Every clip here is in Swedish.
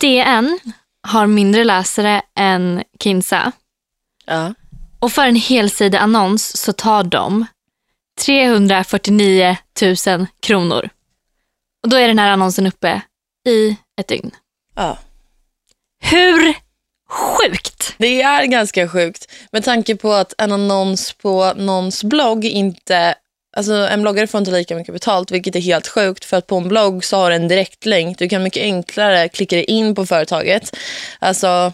DN har mindre läsare än Kinsa. Ja. Och för en helsideannons så tar de 349 000 kronor. Och då är den här annonsen uppe i ett dygn. ja. Hur sjukt? Det är ganska sjukt med tanke på att en annons på någons blogg inte... Alltså en bloggare får inte lika mycket betalt, vilket är helt sjukt. För att på en blogg så har du en direktlänk. Du kan mycket enklare klicka dig in på företaget. Alltså,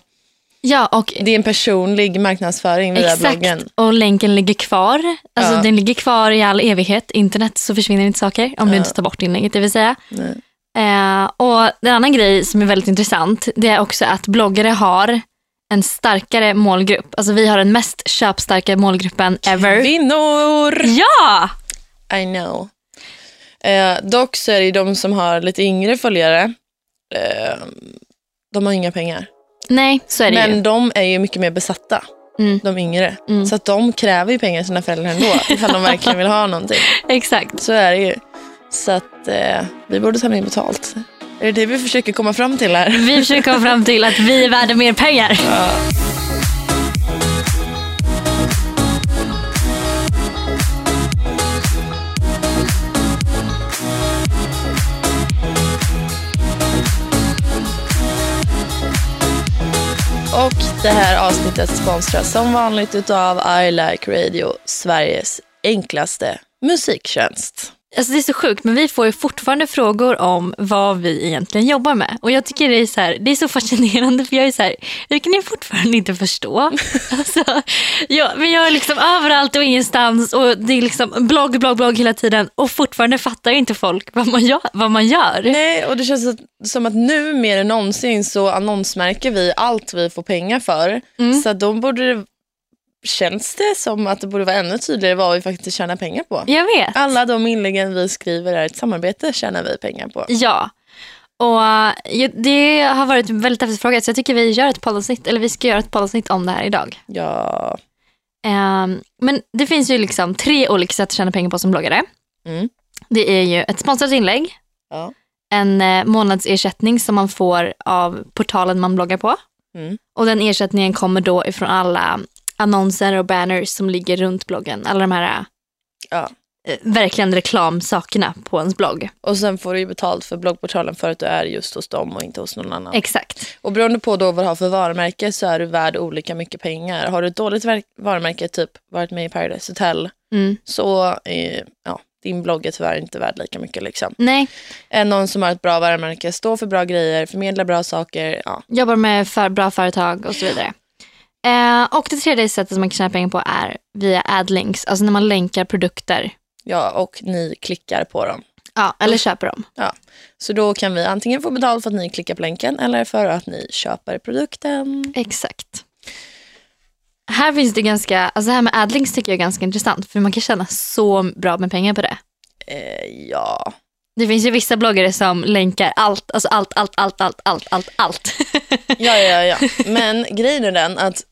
Ja, och det är en personlig marknadsföring via exakt. bloggen. Och länken ligger kvar. Alltså Ja. den ligger kvar i all evighet. Internet så försvinner inte saker om du Ja. inte tar bort inlägget, det vill säga. Eh, och en annan grej som är väldigt intressant det är också att bloggare har en starkare målgrupp. Alltså vi har den mest köpstarka målgruppen ever. Kvinnor! Ja! I know. Eh, dock så är det ju de som har lite yngre följare. Eh, de har inga pengar. Nej, så är det Men ju. de är ju mycket mer besatta, Mm. de yngre. Mm. Så att de kräver ju pengar av sina föräldrar ändå, ifall de verkligen vill ha någonting. Exakt. Så är det ju. Så att eh, vi borde ta mer betalt. Är det det vi försöker komma fram till här? Vi försöker komma fram till att vi är värda mer pengar. Och det här avsnittet sponsras som vanligt utav I Like Radio, Sveriges enklaste musiktjänst. Alltså det är så sjukt, men vi får ju fortfarande frågor om vad vi egentligen jobbar med. Och jag tycker det är så, här, det är så fascinerande för jag är så här, hur kan ni fortfarande inte förstå? Alltså, jag, men jag är liksom överallt och ingenstans och det är liksom blogg, blogg, blogg hela tiden och fortfarande fattar inte folk vad man gör. Vad man gör. Nej, och det känns som att nu mer än någonsin så annonsmärker vi allt vi får pengar för. Mm. Så då borde det, känns det som att det borde vara ännu tydligare vad vi faktiskt tjänar pengar på. Jag vet. Alla de inläggen vi skriver är ett samarbete tjänar vi pengar på. Ja. Och det har varit väldigt efterfrågat så jag tycker vi gör ett poddavsnitt, eller vi ska göra ett poddavsnitt om det här idag. Ja, Ehm, men det finns ju liksom tre olika sätt att tjäna pengar på som bloggare. Mm. Det är ju ett sponsrat inlägg, Ja. en eh, månadsersättning som man får av portalen man bloggar på. Mm. Och den ersättningen kommer då ifrån alla annonser och banners som ligger runt bloggen. Alla de här Ja. eh, verkligen reklamsakerna på ens blogg. Och sen får du ju betalt för bloggportalen för att du är just hos dem och inte hos någon annan. Exakt. Och beroende på då vad du har för varumärke så är du värd olika mycket pengar. Har du ett dåligt varumärke, typ varit med i Paradise Hotel, Mm. så är ja, din blogg är tyvärr inte värd lika mycket. Liksom. Nej, Än någon som har ett bra varumärke, står för bra grejer, förmedlar bra saker. Ja. jobbar med för bra företag och så vidare. Eh, och det tredje sättet som man kan tjäna pengar på är via adlinks, alltså när man länkar produkter. ja, och ni klickar på dem. Ja, eller köper dem. Så då kan vi antingen få betalt för att ni klickar på länken eller för att ni köper produkten. Exakt. Här finns det ganska, alltså det här med adlinks tycker jag är ganska intressant för man kan tjäna så bra med pengar på det. Eh, ja, Det finns ju vissa bloggare som länkar allt, alltså allt, allt, allt, allt, allt, allt, allt. Ja, ja, ja. Men grejen är den att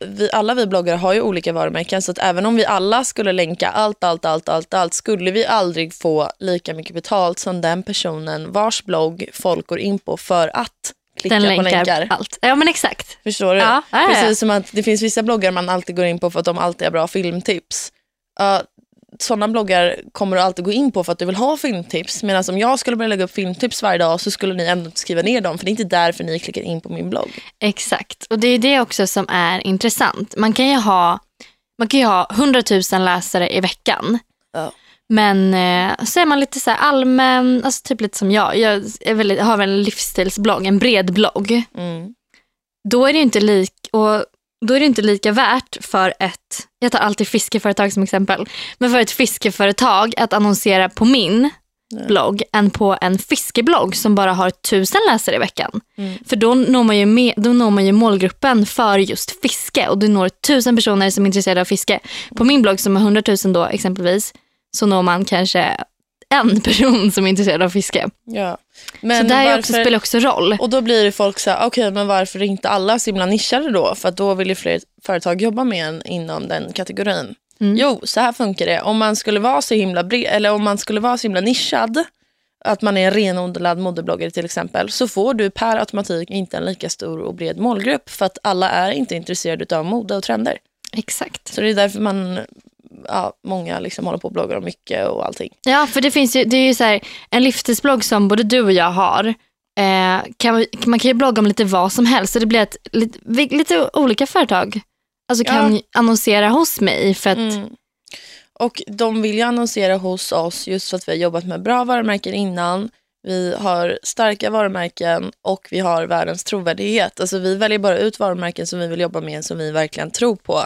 vi, alla vi bloggare har ju olika varumärken så att även om vi alla skulle länka allt, allt, allt, allt, allt skulle vi aldrig få lika mycket betalt som den personen vars blogg folk går in på för att klicka Den på länkar länkar. allt. Ja men exakt. Förstår du? Ja, ja, ja. Precis som att det finns vissa bloggar man alltid går in på för att de alltid har bra filmtips. Uh, sådana bloggar kommer du alltid gå in på för att du vill ha filmtips. Medan om jag skulle börja lägga upp filmtips varje dag så skulle ni ändå inte skriva ner dem för det är inte därför ni klickar in på min blogg. Exakt. Och det är det också som är intressant. Man kan ju ha, man kan ha 100 000 läsare i veckan. Ja. Men eh, så är man lite så här allmän, alltså typ lite som jag. Jag väldigt, har väl en livsstilsblogg, en bred blogg. Mm. Då är det ju inte lik, och då är det inte lika värt för ett, jag tar alltid fiskeföretag som exempel, men för ett fiskeföretag att annonsera på min Nej. blogg än på en fiskeblogg som bara har tusen läsare i veckan. Mm. För då når, man ju med, då når man ju målgruppen för just fiske och du når tusen personer som är intresserade av fiske. På min blogg som har 100 000 då exempelvis så når man kanske en person som är intresserad av fiske. Ja. Så Men det här är varför, också, spelar också roll. Och då blir det folk så här, okej men varför är inte alla så himla nischade då? För då vill ju fler företag jobba med en inom den kategorin. Mm. Jo, så här funkar det. Om man skulle vara så himla bre- eller om man skulle vara så himla nischad, att man är en renodlad modebloggare till exempel, så får du per automatik inte en lika stor och bred målgrupp för att alla är inte intresserade av mode och trender. Exakt. Så det är därför man, ja, många liksom håller på och bloggar om mycket och allting. Ja, för det finns ju, det är ju så här, en livsstilsblogg som både du och jag har. Eh, kan, man kan ju blogga om lite vad som helst. Så det blir att lite, lite olika företag alltså kan Ja. annonsera hos mig. För att, Mm. Och de vill ju annonsera hos oss just för att vi har jobbat med bra varumärken innan. Vi har starka varumärken och vi har världens trovärdighet. Alltså vi väljer bara ut varumärken som vi vill jobba med, som vi verkligen tror på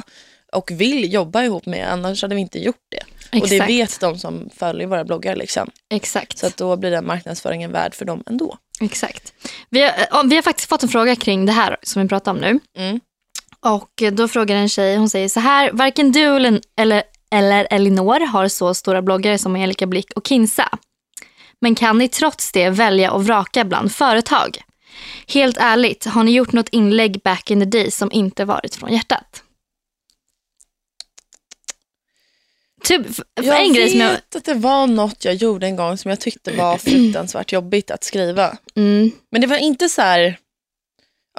och vill jobba ihop med, annars hade vi inte gjort det. Och det Exakt. vet de som följer våra bloggar. Liksom. Exakt. Så att då blir den marknadsföringen värd för dem ändå. Exakt. Vi har, ja, vi har faktiskt fått en fråga kring det här som vi pratar om nu. Mm. Och eh, då frågar en tjej, hon säger så här, varken du eller, eller, eller Elinor har så stora bloggare som Angelica Blick och Kinsa. Men kan ni trots det välja och vraka bland företag? Helt ärligt, har ni gjort något inlägg back in the day som inte varit från hjärtat? Typ, Jag en grej som jag... vet att det var något jag gjorde en gång som jag tyckte var fruktansvärt jobbigt att skriva. Mm, Men det var inte så här...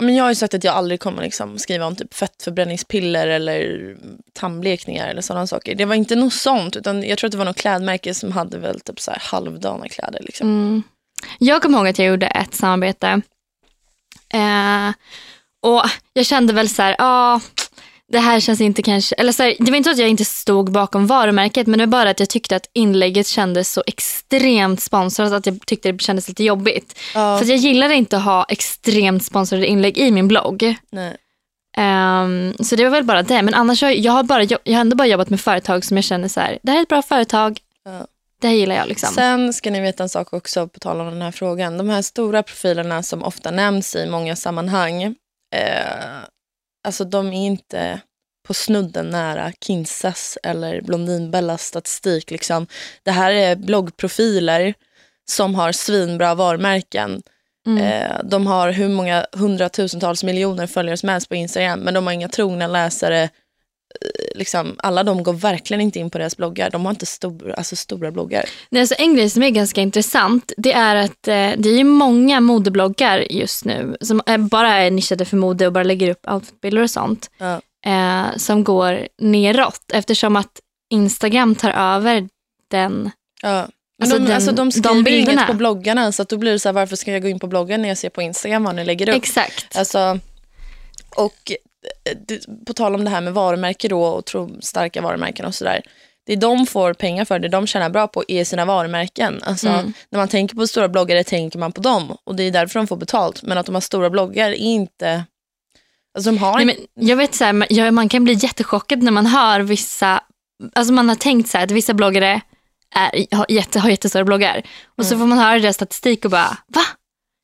Men jag har ju sagt att jag aldrig kommer liksom skriva om typ fettförbränningspiller eller tandblekningar eller sådana saker. Det var inte något sånt, utan jag tror att det var något klädmärke som hade väl typ så halvdana kläder. Liksom. Mm. Jag kommer ihåg att jag gjorde ett samarbete. Eh, och jag kände väl så här, ja, det här känns inte kanske, eller så här, det var inte så att jag inte stod bakom varumärket, men det var bara att jag tyckte att inlägget kändes så extremt sponsrat att jag tyckte det kändes lite jobbigt. Ja, För jag gillade inte att ha extremt sponsrade inlägg i min blogg. Ehm, så det var väl bara det. Men annars har jag, jag, har bara, jag har ändå bara jobbat med företag som jag känner så här, det här är ett bra företag, Ja. det här gillar jag liksom. Sen ska ni veta en sak också på tal om den här frågan. De här stora profilerna som ofta nämns i många sammanhang, eh, alltså de är inte på snudden nära Kinsas eller Blondinbellas statistik. Liksom. Det här är bloggprofiler som har svinbra varumärken. Mm. Eh, de har hur många hundratusentals miljoner följare som helst på Instagram, men de har inga trogna läsare. Eh, Liksom, alla de går verkligen inte in på deras bloggar. De har inte stor, alltså stora bloggar. Nej, alltså en grej som är ganska intressant det är att eh, det är många modebloggar just nu som eh, bara är nischade för mode och bara lägger upp outfitbilder och sånt Ja. eh, som går neråt eftersom att Instagram tar över den. Ja. Men Alltså de, den- alltså de de skriver bilderna. inget på bloggarna så att då blir det så här, varför ska jag gå in på bloggen när jag ser på Instagram vad ni lägger upp? Exakt. Alltså, och på tal om det här med varumärke då och tro, starka varumärken och sådär. Det de får pengar för, det de tjänar bra på är sina varumärken. Alltså, Mm. När man tänker på stora bloggare tänker man på dem och det är därför de får betalt. Men att de har stora bloggar är inte... Alltså de har Nej, men jag vet så här, man- kan bli jättechockad när man hör vissa, alltså man har tänkt så här att vissa bloggare är, har, jätte, har jättestora bloggar och så får man höra deras statistik och bara va?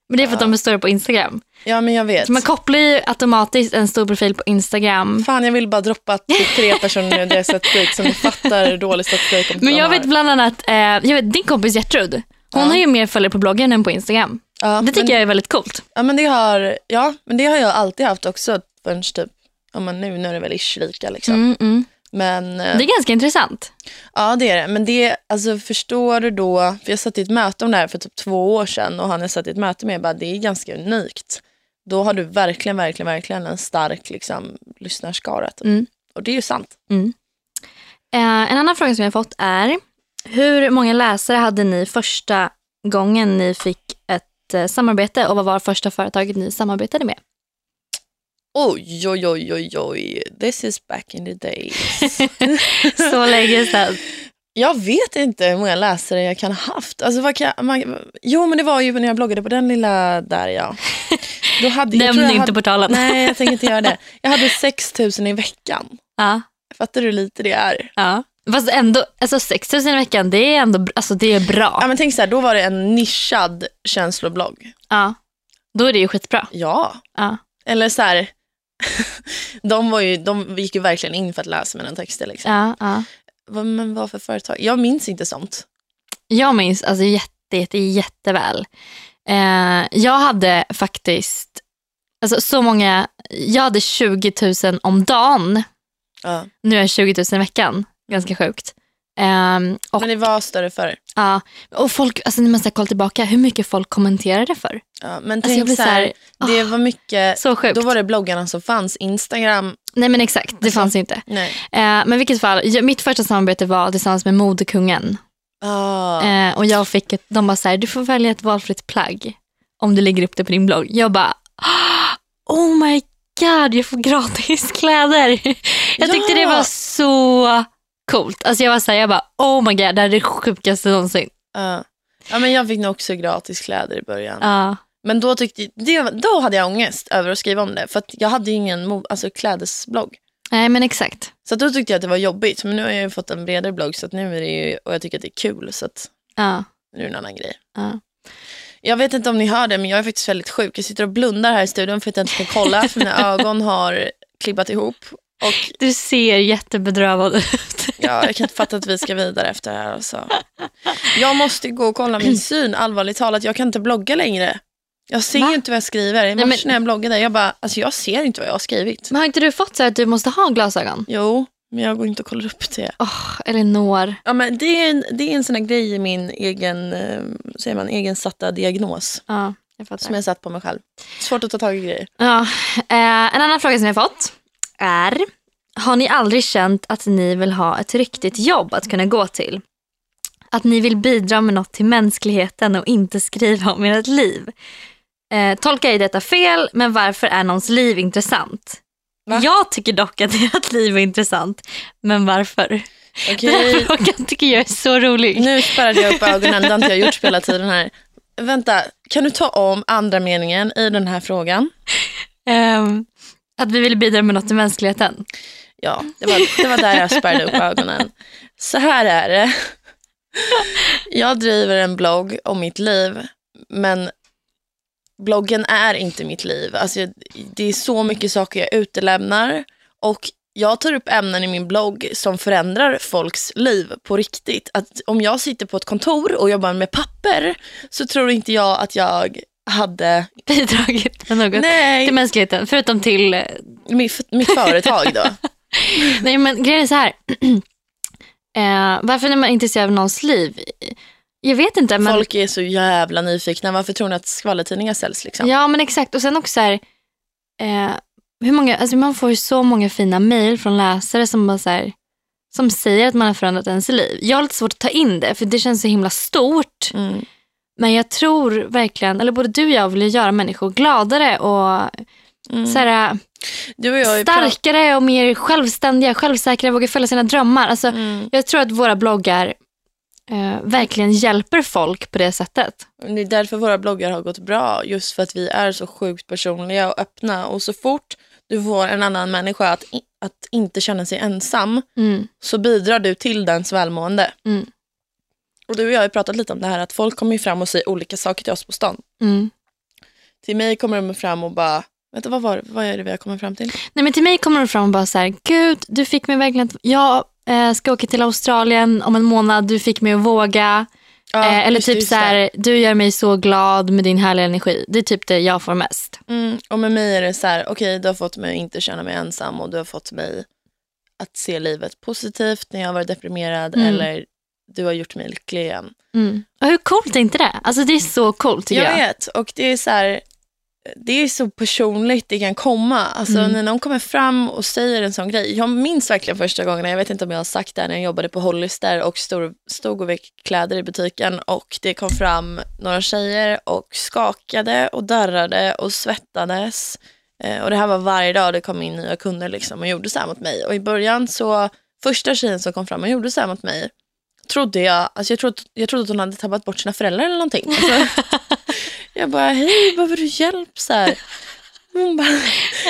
Men det är för att de är stora på Instagram. Ja men jag vet. Så man kopplar ju automatiskt en stor profil på Instagram. Fan jag vill bara droppa till tre personer nu deras statistik ni fattar hur dålig statistik Men jag vet bland annat, eh, jag vet din kompis Gertrud, hon Ja. har ju mer följare på bloggen än på Instagram. ja, Det tycker men, jag är väldigt coolt. Ja men, det har, ja men det har jag alltid haft också förrän typ, ja, men nu, nu är det väl ish lika liksom. Mm, mm. Men eh, Det är ganska intressant. ja det är det. Men det, alltså förstår du då, för jag satt i ett möte om det här för typ två år sedan och han jag satt i ett möte med bara, det är ganska unikt. Då har du verkligen, verkligen, verkligen en stark liksom, lyssnarskara. typ. Mm. Och det är ju sant. Eh, en annan fråga som jag har fått är, hur många läsare hade ni första gången ni fick ett eh, samarbete och vad var första företaget ni samarbetade med? Oj, oj, oj, oj, oj. This is back in the days. Så länge sedan. Jag vet inte hur många läsare jag kan ha haft. Alltså, vad kan, man, jo, men det var ju när jag bloggade på den lilla där, ja. Då hade, Nämn inte hade, portalen. Nej, jag tänker inte göra det. Jag hade 6 000 i veckan. Ja, Fattar du hur lite det är? ja. Fast ändå, alltså 6 000 i veckan, det är ändå alltså det är bra. Ja, men tänk så här, då var det en nischad känsloblogg. Ja. Då är det ju skitbra. Ja, Ja. eller så här. de, var ju, de gick ju verkligen in för att läsa mina texter. Liksom. Ja, ja. Men vad för företag? Jag minns inte sånt. Jag minns alltså jätte, jätte, jätteväl. Eh, jag hade faktiskt alltså, så många, jag hade 20 000 om dagen. Ja. Nu är jag 20 000 i veckan. Ganska sjukt. Ehm, och, Men det var större förr. ja, och folk, alltså när man ska kolla tillbaka, hur mycket folk kommenterade för. Ja, men Alltså, tänk blir så här, så det var mycket, Så sjukt. då var det bloggarna som fanns. Instagram, Nej men exakt, det Alltså, fanns inte. nej. Eh, men i vilket fall, jag, mitt första samarbete var tillsammans med modekungen. Ah. Eh, och jag fick ett, de bara så här, du får välja ett valfritt plagg om du lägger upp det på din blogg. Jag bara, oh my god, jag får gratis kläder. jag tyckte Ja. det var så coolt. Alltså jag var så här, jag bara, oh my god, det här är det sjukaste någonsin. Ja. ja, men jag fick nog också gratis kläder i början. Ja. Men då, tyckte, det, då hade jag ångest över att skriva om det. För jag hade ju ingen alltså, klädesblogg. Nej men exakt. Så då tyckte jag att det var jobbigt. Men nu har jag ju fått en bredare blogg så att nu är det ju, och jag tycker att det är kul. Så att Ja. nu är det en annan grej. Ja. Jag vet inte om ni hör det, men jag är faktiskt väldigt sjuk. Jag sitter och blundar här i studion för att jag inte kan kolla, för mina ögon har klibbat ihop. Och Du ser jättebedrövad ut. ja, jag kan inte fatta att vi ska vidare efter det här. Alltså. Jag måste gå och kolla min syn, allvarligt talat. Jag kan inte blogga längre. Jag ser Va? ju inte vad jag skriver. I morse men- när jag bloggade, jag bara, alltså jag ser inte vad jag har skrivit. Men har inte du fått så att du måste ha glasögon? Jo, men jag går inte och kollar upp det. Oh, Elinor. Ja, men det, är en, det är en sån här grej i min egen, eh, säger man, egen satta diagnos Ja, jag fattar. som jag satt på mig själv. Svårt att ta tag i grejer. Ja, eh, en annan fråga som jag fått är, har ni aldrig känt att ni vill ha ett riktigt jobb att kunna gå till? Att ni vill bidra med något till mänskligheten och inte skriva om ert liv? Eh, tolkar jag detta fel, men varför är någons liv intressant? Va? Jag tycker dock att ert liv är intressant, men varför? Den här frågan tycker jag är så rolig. nu spärrade jag upp ögonen. Det har inte jag gjort hela tiden här. Vänta, kan du ta om andra meningen i den här frågan? Ehm, att vi vill bidra med något till mänskligheten. Ja, det var, det var där jag spärrade upp ögonen. Så här är det. Jag driver en blogg om mitt liv, men bloggen är inte mitt liv. Alltså, det är så mycket saker jag utelämnar och jag tar upp ämnen i min blogg som förändrar folks liv på riktigt. Att om jag sitter på ett kontor och jobbar med papper så tror inte jag att jag hade Bidragit med något Nej, till mänskligheten, förutom till eh, mitt, mitt företag då. Nej men grejen är så här. eh, varför är man intresserad av någons liv? Jag vet inte. Men, Folk är så jävla nyfikna. Varför tror ni att skvallertidningar säljs? Liksom? Ja men exakt. Och sen också så här. Eh, hur många, alltså man får ju så många fina mejl från läsare som, bara så här, som säger att man har förändrat ens liv. Jag har lite svårt att ta in det för det känns så himla stort. Mm. Men jag tror verkligen, eller både du och jag vill göra människor gladare och Mm. så här, Du och jag har ju pratat... starkare och mer självständiga, självsäkra, vågar följa sina drömmar. Alltså, Mm. Jag tror att våra bloggar eh, verkligen hjälper folk på det sättet. Det är därför våra bloggar har gått bra. Just för att vi är så sjukt personliga och öppna. Och så fort du får en annan människa att, att inte känna sig ensam Mm. så bidrar du till dens välmående. Mm. Och du och jag har pratat lite om det här att folk kommer ju fram och säger olika saker till oss på stan. Mm. Till mig kommer de fram och bara, vänta vad, var, vad är det vi har kommit fram till? Nej, men till mig kommer de fram och bara så här, gud, du fick mig verkligen att, jag eh, ska åka till Australien om en månad, du fick mig att våga. Ja, eh, eller just typ just så här, du gör mig så glad med din härliga energi. Det är typ det jag får mest. Mm, och med mig är det så här, okej du har fått mig att inte känna mig ensam och du har fått mig att se livet positivt när jag har varit deprimerad Mm. eller du har gjort mig lycklig igen. Mm. Och hur coolt är inte det? Alltså det är så coolt tycker Jag jag. vet och det är så här, det är så personligt det kan komma. Alltså Mm. när någon kommer fram och säger en sån grej. Jag minns verkligen första gången, jag vet inte om jag har sagt det när jag jobbade på Hollister och stod, stod och vek kläder i butiken och det kom fram några tjejer och skakade och darrade och svettades. Eh, och det här var varje dag det kom in nya kunder liksom och gjorde så här mot mig. Och i början så, första tjejen som kom fram och gjorde så här mot mig, trodde jag, alltså jag trodde, jag trodde att hon hade tappat bort sina föräldrar eller någonting. Alltså, jag bara, hej, behöver du hjälp? Så här. Hon bara,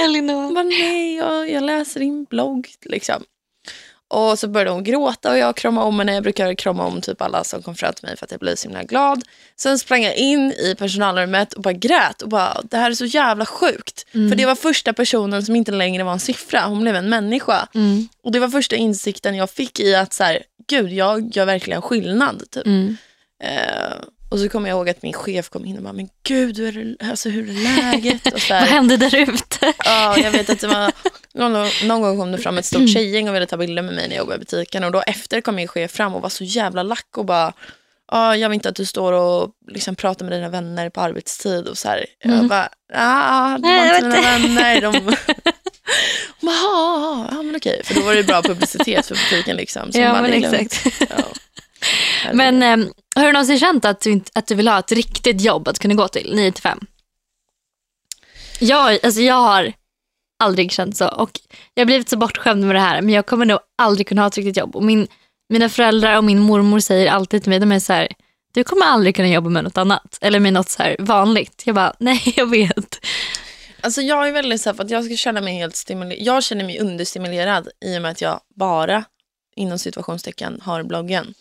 Elinor. hon bara nej, jag, jag läser din blogg. Liksom. Och så började hon gråta och jag kramade om henne. Jag brukar krama om typ alla som kom fram till mig för att jag blev så himla glad. Sen sprang jag in i personalrummet och bara grät och bara, det här är så jävla sjukt. För det var första personen som inte längre var en siffra, hon blev en människa. Mm. Och det var första insikten jag fick i att så här, gud, jag gör verkligen skillnad. Typ. Mm. Eh, och så kommer jag ihåg att min chef kom in och bara, men gud, hur är, det, alltså, hur är läget? Och så Vad hände där ute? ja, jag vet att det var, Någon, någon gång kom det fram ett stort tjejgäng och ville ta bilder med mig när jag jobbade i butiken. Och då efter kom min chef fram och var så jävla lack och bara ah, jag vill inte att du står och liksom pratar med dina vänner på arbetstid. Och så här. Mm. Jag bara, ah, det var inte jag mina vänner. De... Ah, ja men okej. För då var det bra publicitet för butiken. Liksom. Ja, men exakt. Ja. Men eh, har du någonsin känt att du, inte, att du vill ha ett riktigt jobb att kunna gå till, 9 till 5? Jag, alltså jag har aldrig känt så och jag har blivit så bortskämd med det här men jag kommer nog aldrig kunna ha ett riktigt jobb. Och min, mina föräldrar och min mormor säger alltid till mig, de är så här, du kommer aldrig kunna jobba med något annat eller med något så här vanligt. Jag bara, nej jag vet. Alltså jag är väldigt så här, för att jag ska känna mig helt stimulerad. Jag känner mig understimulerad i och med att jag bara, inom situationstecken, har bloggen.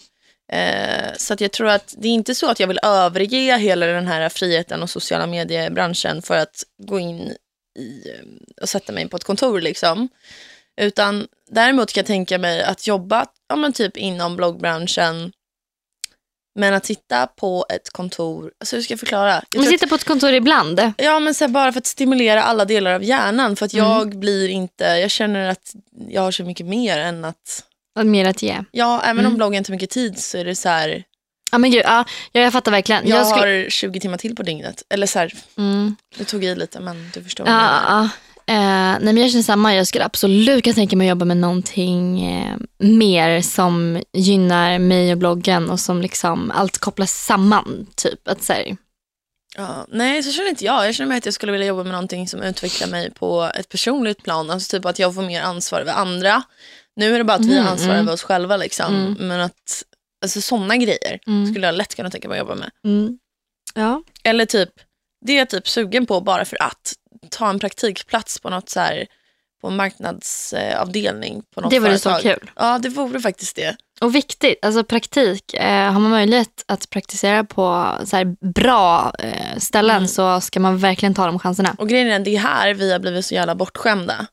Eh, så att jag tror att det är inte så att jag vill överge hela den här friheten och sociala mediebranschen för att gå in i eh, och sätta mig på ett kontor liksom. Utan däremot kan jag tänka mig att jobba ja, men typ inom bloggbranschen men att sitta på ett kontor, alltså hur ska jag förklara? Jag Man tror att- på ett kontor ibland. Ja, men så bara för att stimulera alla delar av hjärnan. För att Mm. jag blir inte, jag känner att jag har så mycket mer än att, Och mer att ge. ja, även Mm. om bloggen tar mycket tid så är det så här, Ja men gud, ja, ja, jag fattar verkligen. jag, Jag skulle, har 20 timmar till på dygnet. Eller så här, mm. du tog i lite men du förstår. Ja, ja. Eh, nej men jag känner samma. Jag skulle absolut kunna tänka mig att jobba med någonting eh, mer som gynnar mig och bloggen och som liksom allt kopplas samman. Typ att så här, Ja, nej, så känner inte jag. Jag känner mig att jag skulle vilja jobba med någonting som utvecklar mig på ett personligt plan. Alltså typ att jag får mer ansvar över andra. Nu är det bara att vi Mm, har ansvar mm. över oss själva liksom. Mm. Men att, alltså sådana grejer mm, skulle jag lätt kunna tänka mig att jobba med. mm. Ja. Eller typ, det är jag typ sugen på bara för att ta en praktikplats på något så här, på en marknadsavdelning på något Det vore så kul. Ja, det vore faktiskt det. Och viktigt, alltså praktik. Eh, har man möjlighet att praktisera på så här bra eh, ställen Mm. så ska man verkligen ta de chanserna. Och grejen är att det är här vi har blivit så jävla bortskämda.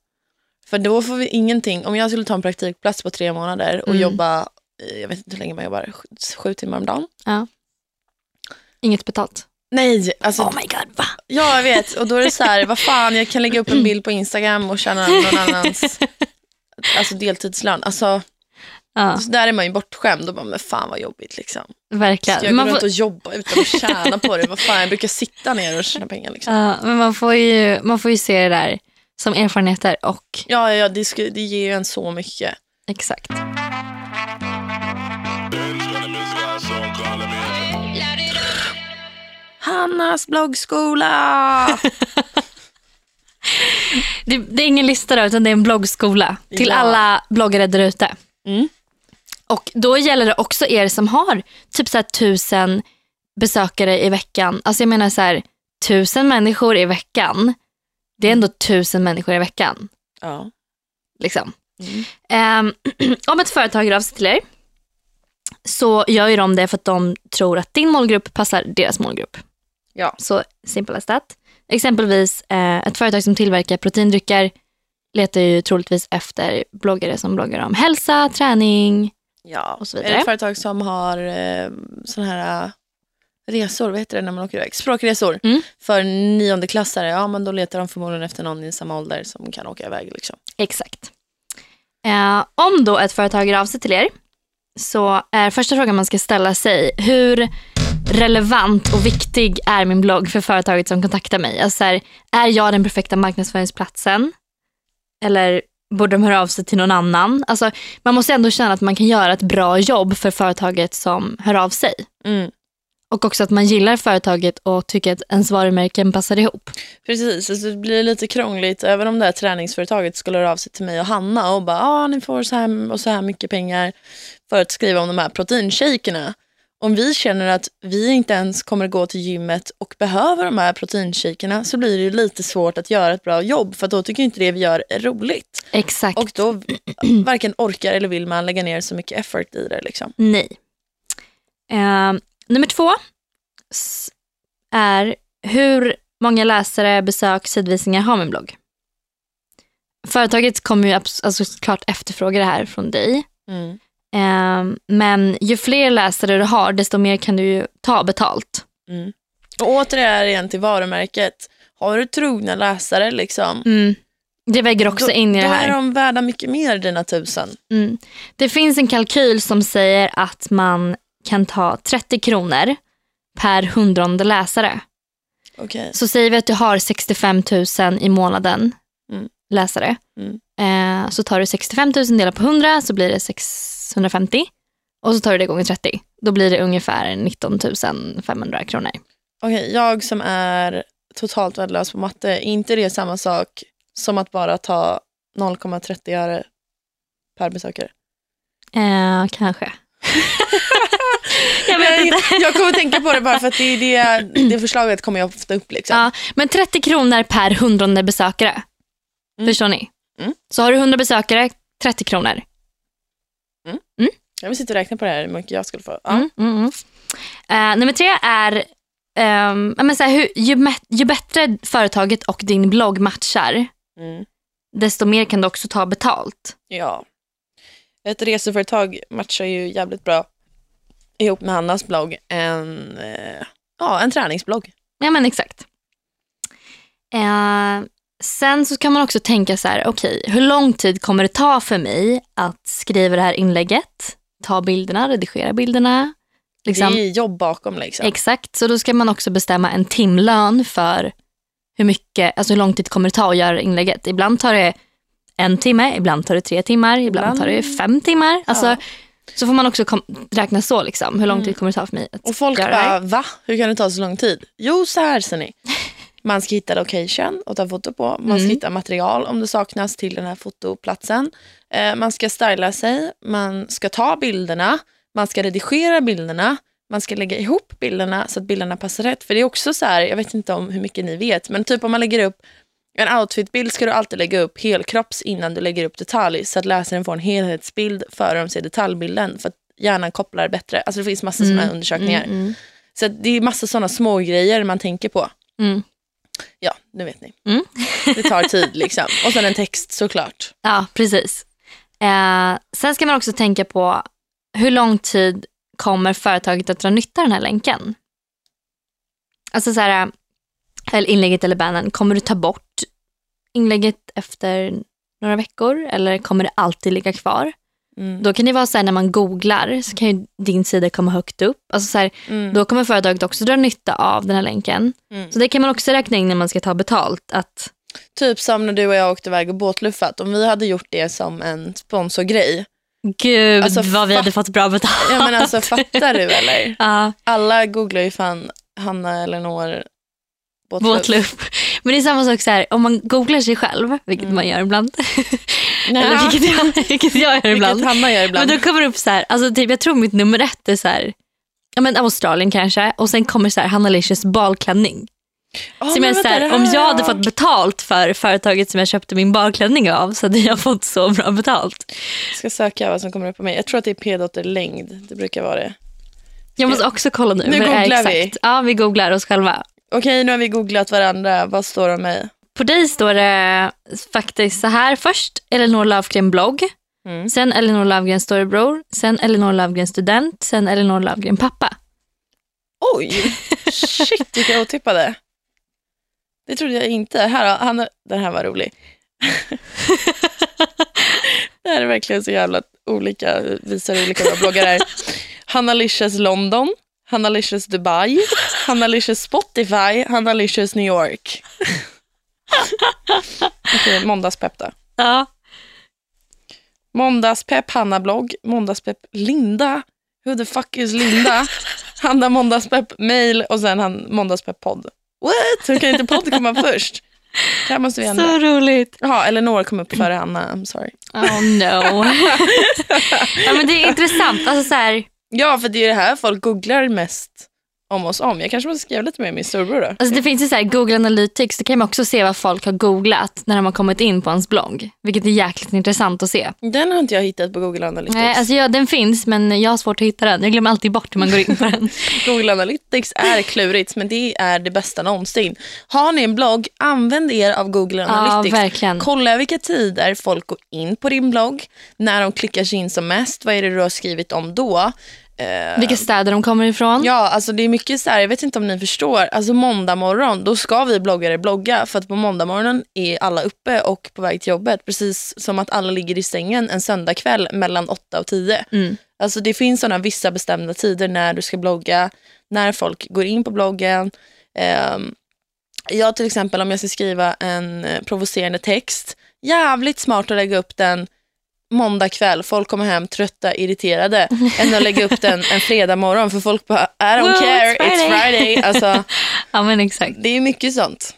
För då får vi ingenting, om jag skulle ta en praktikplats på tre månader och Mm. jobba, eh, jag vet inte hur länge man jobbar, sju, sju timmar om dagen. Inget betalt. Nej, alltså, Oh my god, va? ja jag vet. Och då är det så här, vad fan, jag kan lägga upp en bild på Instagram och tjäna någon annans alltså, deltidslön. Alltså, Ja, så där är man ju bortskämd och bara, men fan vad jobbigt liksom. Ska verkligen. jag gå Man runt får, och jobba utan att tjäna på det? Vad fan, jag brukar sitta ner och tjäna pengar. Liksom. ja, men man får, ju, man får ju se det där som erfarenheter och Ja, ja, ja det, sku, det ger ju en så mycket. exakt. Hannas bloggskola! Det, det är ingen lista då, utan det är en bloggskola till Ja. alla bloggare där ute. Mm. Och då gäller det också er som har typ så här tusen besökare i veckan. Alltså jag menar så här, tusen människor i veckan. Det är ändå tusen människor i veckan. Ja. Liksom. Mm. Ehm, om ett företag hör av sig till er så gör ju de det för att de tror att din målgrupp passar deras målgrupp. Ja. Så simple as that. Exempelvis eh, ett företag som tillverkar proteindrycker letar ju troligtvis efter bloggare som bloggar om hälsa, träning. ja. Och så Är vidare. det ett företag som har eh, sådana här eh, resor, vad heter det när man åker iväg? Språkresor. Mm. För niondeklassare, ja men då letar de förmodligen efter någon i samma ålder som kan åka iväg. Liksom. Exakt. Eh, om då ett företag hör av sig till er så är första frågan man ska ställa sig hur relevant och viktig är min blogg för företaget som kontaktar mig? Alltså så här, är jag den perfekta marknadsföringsplatsen? Eller borde de höra av sig till någon annan? Alltså, man måste ändå känna att man kan göra ett bra jobb för företaget som hör av sig. Mm. Och också att man gillar företaget och tycker att ens varumärken passar ihop. Precis, alltså det blir lite krångligt. Även om det här träningsföretaget skulle höra av sig till mig och Hanna och bara, ah, ni får så här och så här mycket pengar för att skriva om de här proteinshakerna. Om vi känner att vi inte ens kommer gå till gymmet och behöver de här proteinshakerna så blir det ju lite svårt att göra ett bra jobb för då tycker inte det vi gör är roligt. Exakt. Och då varken orkar eller vill man lägga ner så mycket effort i det. Liksom. Nej. Eh, nummer två är hur många läsare, besök, sidvisningar har min blogg. Företaget kommer ju alltså, såklart efterfråga det här från dig. Mm. Eh, men ju fler läsare du har, desto mer kan du ta betalt. Mm. Och återigen till varumärket. Har du trogna läsare liksom, Mm. Det väger också då, in i det då här. är de värda mycket mer dina tusen. Mm. Det finns en kalkyl som säger att man kan ta 30 kronor per hundrade läsare. Okej. Så säger vi att du har 65 000 i månaden Mm. läsare. Eh, så tar du 65 000 delat på 100 så blir det 650. Och så tar du det gånger 30. Då blir det ungefär 19 500 kronor. Okej, jag som är totalt värdelös på matte, är inte det samma sak som att bara ta 0,30 öre per besökare? Eh, kanske. jag vet inte. jag kommer tänka på det bara för att det, det, det förslaget kommer jag ofta upp. Liksom. Ja, men 30 kronor per hundrade besökare. Mm. Förstår ni? Mm. Så har du 100 besökare, 30 kronor. Jag vill sitta och räkna på det här, hur mycket jag skulle få. Ja. Mm, mm, mm. Eh, nummer tre är ja, men så här, hur, ju, ju bättre företaget och din blogg matchar, Mm. desto mer kan du också ta betalt. ja. Ett reseföretag matchar ju jävligt bra ihop med Hannas blogg. En, eh, ja, en träningsblogg. Ja men exakt. Eh, sen så kan man också tänka så här, okej, hur lång tid kommer det ta för mig att skriva det här inlägget, ta bilderna, redigera bilderna? Liksom. Det är jobb bakom. Liksom. Exakt, så då ska man också bestämma en timlön för hur mycket, alltså hur lång tid kommer det ta att göra inlägget. Ibland tar det en timme, ibland tar det tre timmar, ibland, Ibland- tar det fem timmar. Alltså, Ja. Så får man också räkna så, liksom, hur lång Mm. tid kommer det ta för mig att Och folk göra det här. bara, va? Hur kan det ta så lång tid? Jo, så här ser ni. Man ska hitta location och ta foto på. Man ska Mm. hitta material om det saknas till den här fotoplatsen. Eh, man ska styla sig. Man ska ta bilderna. Man ska redigera bilderna. Man ska lägga ihop bilderna så att bilderna passar rätt. För det är också så här, jag vet inte om hur mycket ni vet, men typ om man lägger upp en outfitbild ska du alltid lägga upp helkropps innan du lägger upp detalj så att läsaren får en helhetsbild före de ser detaljbilden. För att hjärnan kopplar bättre. Alltså det finns massa sådana här undersökningar. Mm, mm, Så det är massa sådana små grejer man tänker på. mm. Ja, nu vet ni. Mm. Det tar tid liksom. Och sen en text såklart. Ja, precis. Eh, sen ska man också tänka på hur lång tid kommer företaget att dra nytta av den här länken? Alltså så här, eller inlägget eller bannern, kommer du ta bort inlägget efter några veckor eller kommer det alltid ligga kvar? Mm. Då kan det vara så här när man googlar så kan ju din sida komma högt upp. Alltså så här, Mm. Då kommer företaget också dra nytta av den här länken. Mm. Så det kan man också räkna in när man ska ta betalt. Att, Typ som när du och jag åkte iväg och båtluffat. Om vi hade gjort det som en sponsorgrej. Gud Alltså, vad vi hade fått bra betalt. Ja men alltså fattar du eller? Ja, Alla googlar ju fan Hanna Elinor båtluff. båtluff. Men det är samma sak så här, om man googlar sig själv, vilket Mm. man gör ibland. Nej, Eller vilket jag, vilket jag gör ibland. Vilket Hanna gör ibland. Men då kommer det upp så här, alltså typ, jag tror mitt nummer ett är så här, ja men Australien kanske och sen kommer så här Hanna Licious balklänning. Som men så här, om jag hade fått betalt för företaget som jag köpte min balklänning av så hade jag fått så bra betalt. Jag ska söka vad som kommer upp på mig. Jag tror att det är p-dotter längd. Det brukar vara det. Jag måste också kolla nu. Nu googlar vi. Ja, vi googlar oss själva. Okej, nu har vi googlat varandra. Vad står det om mig? På dig står det faktiskt så här. Först Elinor Löfgren blogg. Mm. Sen Elinor Löfgren storebror. Sen Elinor Löfgren student. Sen Elinor Löfgren pappa. Oj, shit vilka otippade. Det trodde jag inte. Här, han, den här var rolig. det här är verkligen så jävla olika, visar olika våra bloggar är. Hanna Licious London, Hanna Licious Dubai, Hanna Licious Spotify, Hanna Licious New York. Okej, måndagspepp då. Ja. Måndagspepp Hanna blogg, måndagspepp Linda. Who the fuck is Linda? Hanna måndagspepp mail och sen han måndagspepp podd. What? Hur kan inte podd komma först? Det här måste vi ändra. Så roligt. Jaha, Eleanor kom upp före Hanna. I'm sorry. Oh no. ja, men det är intressant. Alltså, så här, Ja, för det är det här folk googlar mest om oss om. Jag kanske måste skriva lite mer med min storbror då. alltså, det finns ju så här, Google Analytics. Då kan man också se vad folk har googlat när de har kommit in på ens blogg. Vilket är jäkligt intressant att se. Den har inte jag hittat på Google Analytics. Nej, alltså, ja, den finns men jag har svårt att hitta den. Jag glömmer alltid bort hur man går in på den. Google Analytics är klurigt, men det är det bästa någonsin. Har ni en blogg, använd er av Google ja, Analytics. verkligen. Kolla vilka tider folk går in på din blogg, när de klickar sig in som mest, vad är det du har skrivit om då? Eh, Vilka städer de kommer ifrån. Ja, alltså det är mycket så här, jag vet inte om ni förstår, alltså måndag morgon, då ska vi bloggare blogga för att på måndag morgonen är alla uppe och på väg till jobbet, precis som att alla ligger i sängen en söndagkväll mellan 8 och 10. Mm. Alltså det finns sådana vissa bestämda tider när du ska blogga, när folk går in på bloggen. Ehm, jag till exempel om jag ska skriva en eh, provocerande text, jävligt smart att lägga upp den måndag kväll, folk kommer hem trötta, irriterade, än att lägga upp den en fredag morgon för folk bara, I don't Well, care, it's it's Friday." Friday. Alltså, Ja men exakt. det är mycket sånt.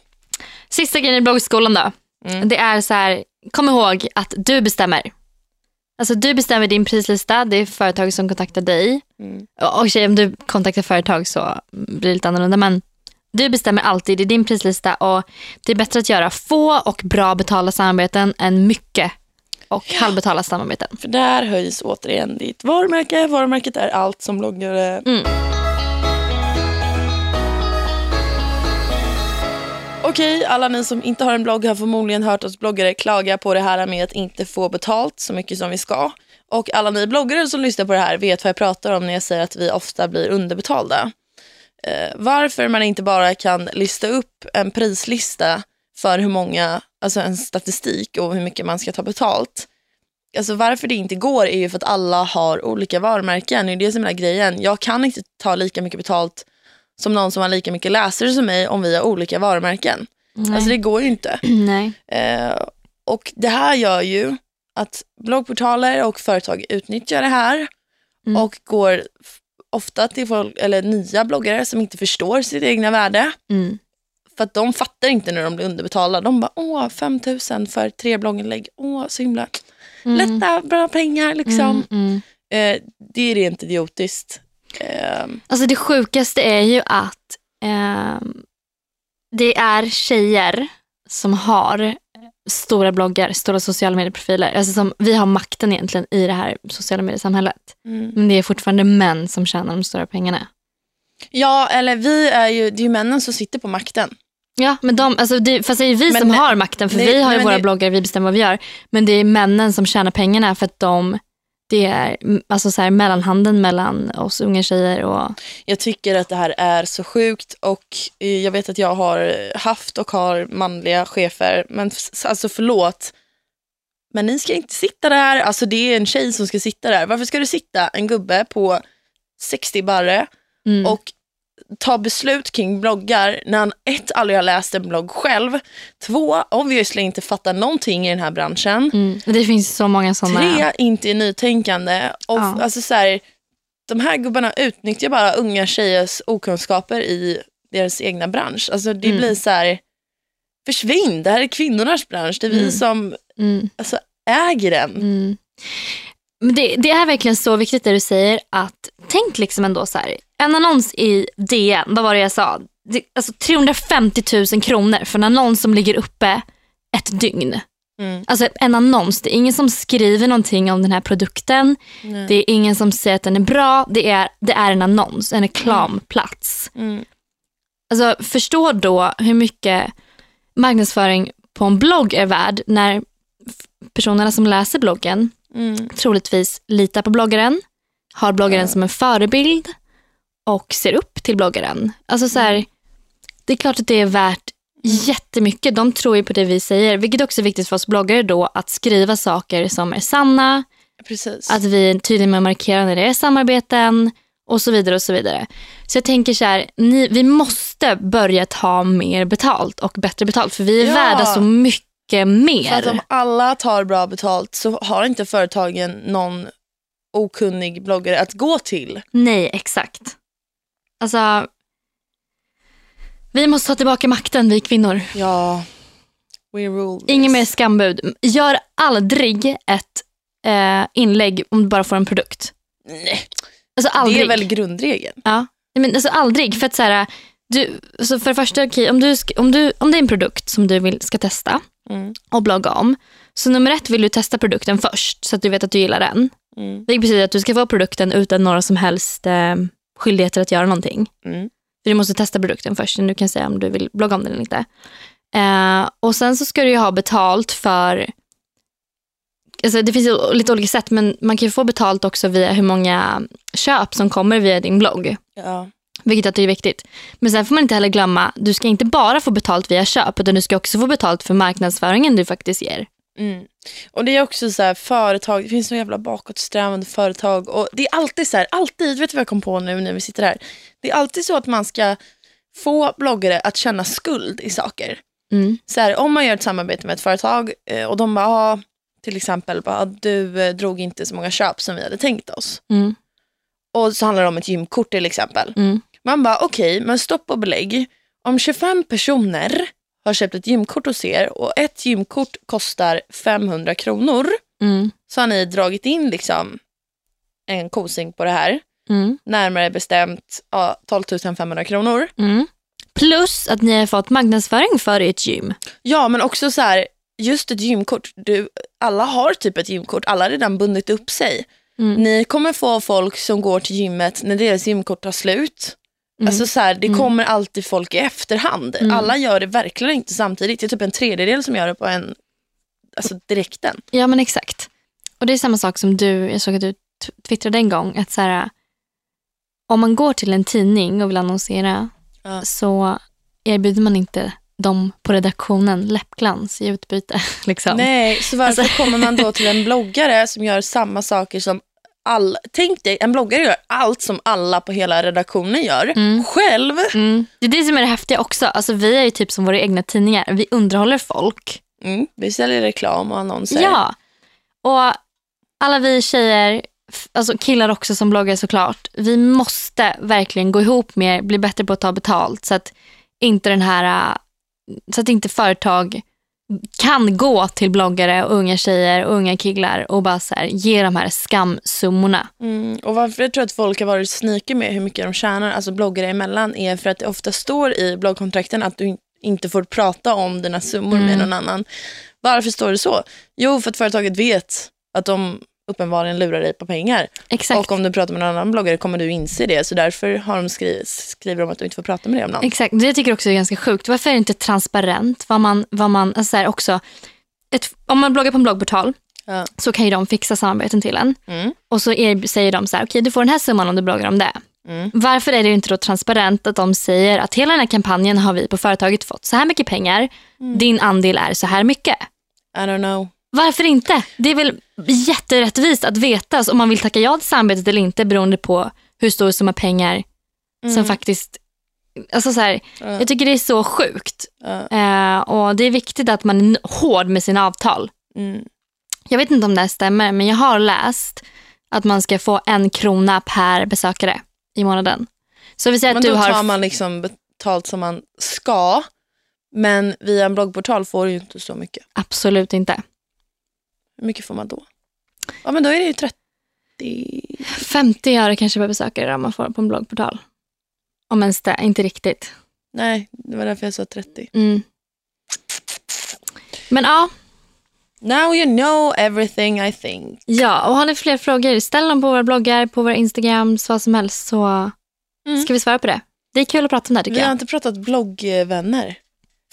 Sista grejen i bloggskolan då. Mm. Det är så här, kom ihåg att du bestämmer. Alltså du bestämmer din prislista, det är företag som kontaktar dig. Mm. Och och tjej, om du kontaktar företag så blir det lite annorlunda. Men du bestämmer alltid i din prislista och det är bättre att göra få och bra betalda samarbeten än mycket och halvbetalda samarbeten. För där höjs återigen ditt varumärke. Varumärket är allt som bloggare. Mm. Okej, alla ni som inte har en blogg har förmodligen hört oss bloggare klaga på det här med att inte få betalt så mycket som vi ska. Och alla ni bloggare som lyssnar på det här vet vad jag pratar om när jag säger att vi ofta blir underbetalda. Eh, varför man inte bara kan lista upp en prislista för hur många, alltså en statistik och hur mycket man ska ta betalt. Alltså varför det inte går är ju för att alla har olika varumärken. Det är det som är grejen. Jag kan inte ta lika mycket betalt som någon som har lika mycket läsare som mig om vi har olika varumärken. Nej. Alltså det går ju inte. Nej. Eh, och det här gör ju att bloggportaler och företag utnyttjar det här Mm. och går ofta till folk, eller nya bloggare som inte förstår sitt egna värde. Mm. För att de fattar inte när de blir underbetalda. De bara, åh, 5000 för tre blogginlägg. Åh, så himla Mm. lätta, bra pengar liksom. Mm. Mm. Eh, det är rent idiotiskt. Eh, Alltså det sjukaste är ju att ehm, det är tjejer som har stora bloggar, stora sociala medieprofiler. Alltså som, vi har makten egentligen i det här sociala mediesamhället. mm. Men det är fortfarande män som tjänar de stora pengarna. Ja, eller vi är ju, det är ju männen som sitter på makten. Ja, men de, alltså det, fast det är vi Men som nej- har makten för nej, vi har ju våra det- bloggar, vi bestämmer vad vi gör. Men det är männen som tjänar pengarna för att de, det är alltså så här, mellanhanden mellan oss unga tjejer och Jag tycker att det här är så sjukt och eh, jag vet att jag har haft och har manliga chefer. Men alltså förlåt, men ni ska inte sitta där. Alltså det är en tjej som ska sitta där. Varför ska du sitta en gubbe på 60 barre mm, och ta beslut kring bloggar när han ett, aldrig har läst en blogg själv. Två, obviously inte fattar någonting i den här branschen. mm, det finns så många sådana. Tre, inte är nytänkande. Och Ja. alltså så här, de här gubbarna utnyttjar bara unga tjejers okunskaper i deras egna bransch. Alltså det Mm. blir så här, försvinn, det här är kvinnornas bransch. Det är vi Mm. som Mm. alltså, äger den. Mm. Det, det är verkligen så viktigt det du säger att tänk liksom ändå så här. En annons i DN, vad var det jag sa? Det, alltså 350 000 kronor för en annons som ligger uppe ett dygn. Mm. Alltså en annons, det är ingen som skriver någonting om den här produkten. Nej. Det är ingen som säger att den är bra. Det är, det är en annons, en reklamplats. Mm. Alltså förstå då hur mycket marknadsföring på en blogg är värd när personerna som läser bloggen Mm. troligtvis litar på bloggaren, har bloggaren som en förebild och ser upp till bloggaren. Alltså så här, det är klart att det är värt jättemycket. De tror ju på det vi säger, vilket också är viktigt för oss bloggare då att skriva saker som är sanna, Precis. att vi är tydliga med att markera när det är samarbeten och så vidare och så vidare. Så jag tänker så här, ni, vi måste börja ta mer betalt och bättre betalt för vi är Ja. värda så mycket mer. För att om alla tar bra betalt så har inte företagen någon okunnig bloggare att gå till. Nej, exakt. Alltså, vi måste ta tillbaka makten, vi kvinnor. Ja, we rule this. Ingen mer skambud. Gör aldrig ett eh, inlägg om du bara får en produkt. Nej, Alltså aldrig. det är väl grundregeln. Ja. Men alltså aldrig. För att så här, du, så för det första, okej, om, du, om, du, om det är en produkt som du vill, ska testa Mm. och blogga om. Så nummer ett vill du testa produkten först så att du vet att du gillar den. Mm. Det betyder att du ska få produkten utan några som helst eh, skyldigheter att göra någonting. Mm. För du måste testa produkten först innan du kan säga om du vill blogga om den eller inte. Eh, och sen så ska du ha betalt för alltså det finns lite olika sätt men man kan få betalt också via hur många köp som kommer via din blogg. Ja. Vilket jag tycker är viktigt. Men sen får man inte heller glömma, du ska inte bara få betalt via köp utan du ska också få betalt för marknadsföringen du faktiskt ger. Mm. Och det är också så här, företag, det finns så jävla bakåtsträvande företag och det är alltid så här, alltid, vet du vad jag kom på nu när vi sitter här? Det är alltid så att man ska få bloggare att känna skuld i saker. Mm. Så här, om man gör ett samarbete med ett företag eh, och de bara, ah, till exempel, bara, "Ah, du eh, drog inte så många köp som vi hade tänkt oss. Mm. Och så handlar det om ett gymkort till exempel. Mm. Man bara, okej, men stopp och belägg. Om 25 personer har köpt ett gymkort hos er och ett gymkort kostar 500 kronor Mm. så har ni dragit in liksom en kosing på det här. Mm. Närmare bestämt ja, 12 500 kronor. Mm. Plus att ni har fått marknadsföring för ert gym. Ja, men också så här, just ett gymkort. Du, alla har typ ett gymkort, alla har redan bundit upp sig. Mm. Ni kommer få folk som går till gymmet när deras gymkort tar slut. Mm. Alltså så här, det Mm. kommer alltid folk i efterhand. Mm. Alla gör det verkligen inte samtidigt. Det är typ en tredjedel som gör det på en, alltså direkten. Ja men exakt. Och det är samma sak som du, jag såg att du twittrade en gång, att så här, om man går till en tidning och vill annonsera Ja. så erbjuder man inte dem på redaktionen läppglans i utbyte. Liksom. Nej, så varför Alltså- kommer man då till en bloggare som gör samma saker som all... Tänk dig, en bloggare gör allt som alla på hela redaktionen gör. Mm. Själv. Mm. Det är det som är det häftiga också. Alltså, vi är ju typ som våra egna tidningar. Vi underhåller folk. Mm, vi säljer reklam och annonser. Ja. Och alla vi tjejer, alltså killar också som bloggar såklart, vi måste verkligen gå ihop mer, bli bättre på att ta betalt så att inte den här, så att inte företag kan gå till bloggare och unga tjejer och unga killar och bara så här, ge de här skamsummorna. Mm, och varför jag tror att folk har varit sneaky med hur mycket de tjänar, alltså bloggare emellan, är för att det ofta står i bloggkontrakten att du in- inte får prata om dina summor med Mm. någon annan. Varför står det så? Jo, för att företaget vet att de uppenbarligen lurar dig på pengar. Exakt. Och om du pratar med någon annan bloggare kommer du inse det. Så därför har de skri- skriver de att du inte får prata med det om någon. Exakt, det tycker jag också är ganska sjukt. Varför är det inte transparent? Vad man, vad man, alltså så här också, ett, om man bloggar på en bloggportal Ja. så kan ju de fixa samarbeten till en. Mm. Och så är, säger de så här, okej du får den här summan om du bloggar om det. Mm. Varför är det inte då transparent att de säger att hela den här kampanjen har vi på företaget fått så här mycket pengar, Mm. din andel är så här mycket. I don't know. Varför inte? Det är väl jätterättvist att veta om man vill tacka ja till samarbetet eller inte beroende på hur stor summa pengar Mm. som faktiskt... Alltså så här, Ja. jag tycker det är så sjukt. Ja. Eh, och Det är viktigt att man är hård med sina avtal. Mm. Jag vet inte om det här stämmer, men jag har läst att man ska få en krona per besökare i månaden. Så vi säger Men att du då har... tar man liksom betalt som man ska. Men via en bloggportal får du inte så mycket. Absolut inte. Hur mycket får man då? Ja men då är det ju 30. 50 öre kanske per besökare om man får på en bloggportal. Om ens det, inte riktigt. Nej, det var därför jag sa 30. Mm. Men ja, Now you know everything I think. ja, och har ni fler frågor, ställ dem på våra bloggar, på våra Instagrams, vad som helst så Mm. ska vi svara på det. Det är kul att prata om det här tycker Vi har jag. inte pratat bloggvänner.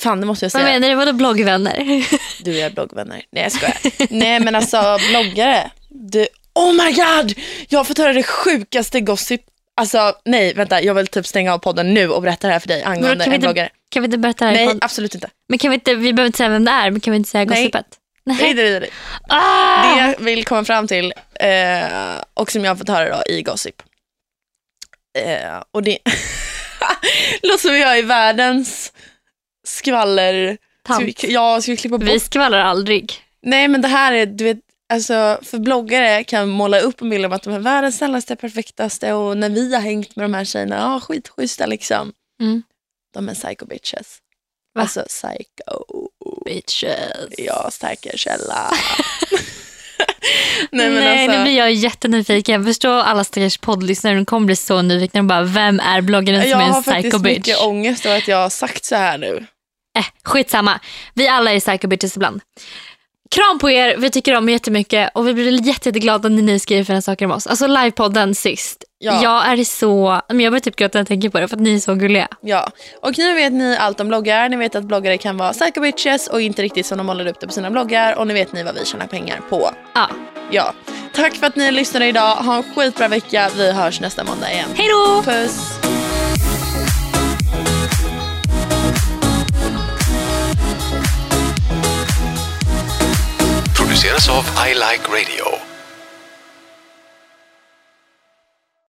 Fan det måste jag Vad säga. menar du? Vadå bloggvänner? Du är bloggvänner. Nej jag skojar. Nej men alltså bloggare. Du, oh my god! Jag har fått höra det sjukaste gossip. Alltså nej vänta jag vill typ stänga av podden nu och berätta det här för dig angående vi en inte- bloggare. kan vi inte berätta det här Nej absolut inte. Men kan vi inte, vi behöver inte säga vem det är, men kan vi inte säga Nej. gossipet? Nej, Nej. det, det, det. Ah! det jag vill komma fram till eh, och som jag har fått höra då, i Gossip. Eh, och det låter som jag är världens skvaller... Tant. ja, ska vi klippa bort? Vi skvallrar aldrig. Nej men det här är, du vet, alltså för bloggare kan måla upp en bild om att de är världens snällaste, perfektaste och när vi har hängt med de här tjejerna, ja skitschyssta liksom. Mm. De är psycho bitches. Va? Alltså psycho. Bitches. Ja, starka källa. Nej, Nej men alltså. nu blir jag jättenyfiken. Jag förstår alla stackars poddlyssnare, de kommer bli så nyfikna. De bara, vem är bloggaren som Jag är har en psycho faktiskt bitch? mycket ångest över att jag har sagt så här nu. Eh, skitsamma. Vi alla är psycho bitches ibland. Kram på er, vi tycker om er jättemycket och vi blir jätte, jätteglada när ni skriver fina saker om oss. Alltså livepodden sist. Ja. Jag är så... Men jag börjar typ gråta när jag tänker på det för att ni är så gulliga. Ja, och nu vet ni allt om bloggar. Ni vet att bloggare kan vara psycho bitches och inte riktigt som de målar upp det på sina bloggar. Och nu vet ni vad vi tjänar pengar på. Ja. Ja, tack för att ni lyssnade idag. Ha en skitbra vecka. Vi hörs nästa måndag igen. Hej då! Puss! Av I Like Radio.